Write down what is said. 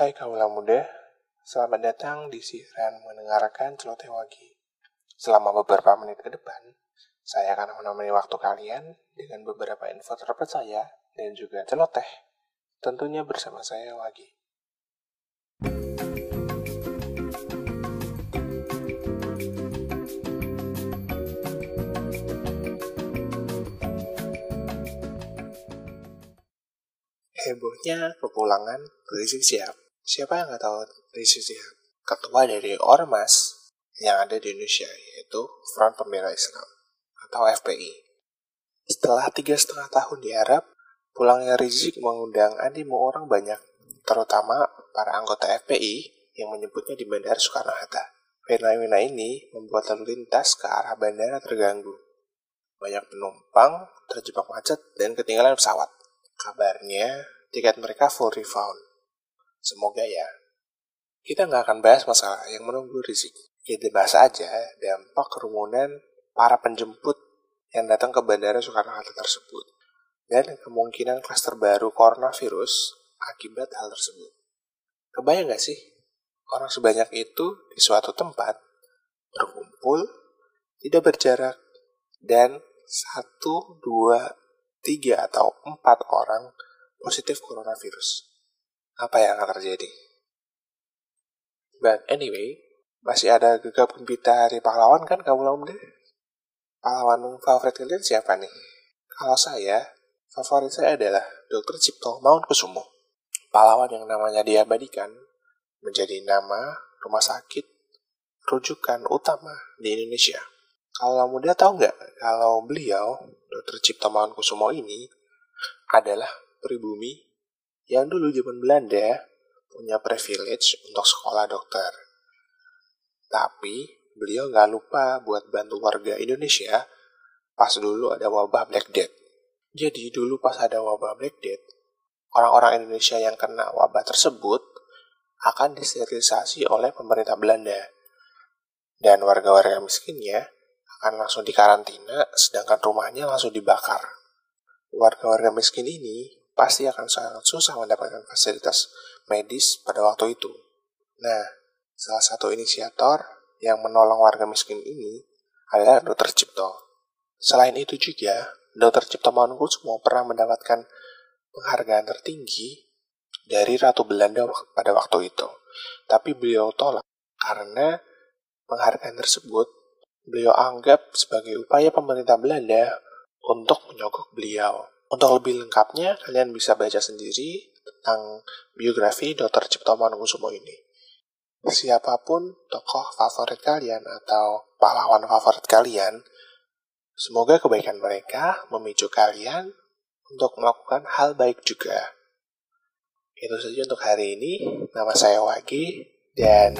Hai kaula muda, selamat datang di siaran mendengarkan celoteh wagi. Selama beberapa menit ke depan, saya akan menemani waktu kalian dengan beberapa info terpercaya dan juga celoteh. Tentunya bersama saya Wagi. Hebohnya kepulangan Rizik Sihab. Siapa yang nggak tahu Rizik Sihab? Ketua dari Ormas yang ada di Indonesia, yaitu Front Pembela Islam atau FPI. Setelah tiga setengah tahun di Arab, pulangnya Rizik mengundang animo orang banyak, terutama para anggota FPI yang menyebutnya di Bandara Soekarno-Hatta. Fenomena ini membuat lalu lintas ke arah bandara terganggu. Banyak penumpang terjebak macet dan ketinggalan pesawat. Kabarnya, tiket mereka full refund. Semoga ya. Kita nggak akan bahas masalah yang menunggu Rizik. Kita bahas aja dampak kerumunan para penjemput yang datang ke Bandara Soekarno-Hatta tersebut. Dan kemungkinan klaster baru coronavirus akibat hal tersebut. Kebayang nggak sih? Orang sebanyak itu di suatu tempat berkumpul, tidak berjarak, dan satu, dua, tiga atau empat orang positif coronavirus. Apa yang akan terjadi? But anyway, masih ada gegap gempita hari pahlawan kan kamu muda? Pahlawan favorit kalian siapa nih? Kalau saya, favorit saya adalah Dr. Cipto Mangunkusumo. Pahlawan yang namanya diabadikan menjadi nama rumah sakit rujukan utama di Indonesia. Kalau muda tahu nggak kalau beliau, Dr. Cipto Mangunkusumo ini adalah pribumi yang dulu zaman Belanda punya privilege untuk sekolah dokter. Tapi beliau nggak lupa buat bantu warga Indonesia pas dulu ada wabah Black Death. Jadi dulu pas ada wabah Black Death, orang-orang Indonesia yang kena wabah tersebut akan disterilisasi oleh pemerintah Belanda. Dan warga-warga miskinnya akan langsung dikarantina, sedangkan rumahnya langsung dibakar. Warga-warga miskin ini pasti akan sangat susah mendapatkan fasilitas medis pada waktu itu. Nah, salah satu inisiator yang menolong warga miskin ini adalah Dr. Cipto. Selain itu juga, Dr. Cipto Mangunkusumo pernah mendapatkan penghargaan tertinggi dari Ratu Belanda pada waktu itu. Tapi beliau tolak karena penghargaan tersebut beliau anggap sebagai upaya pemerintah Belanda untuk menyogok beliau. Untuk lebih lengkapnya, kalian bisa baca sendiri tentang biografi Dr. Cipto Mangunkusumo ini. Siapa pun tokoh favorit kalian atau pahlawan favorit kalian, semoga kebaikan mereka memicu kalian untuk melakukan hal baik juga. Itu saja untuk hari ini. Nama saya Wagi dan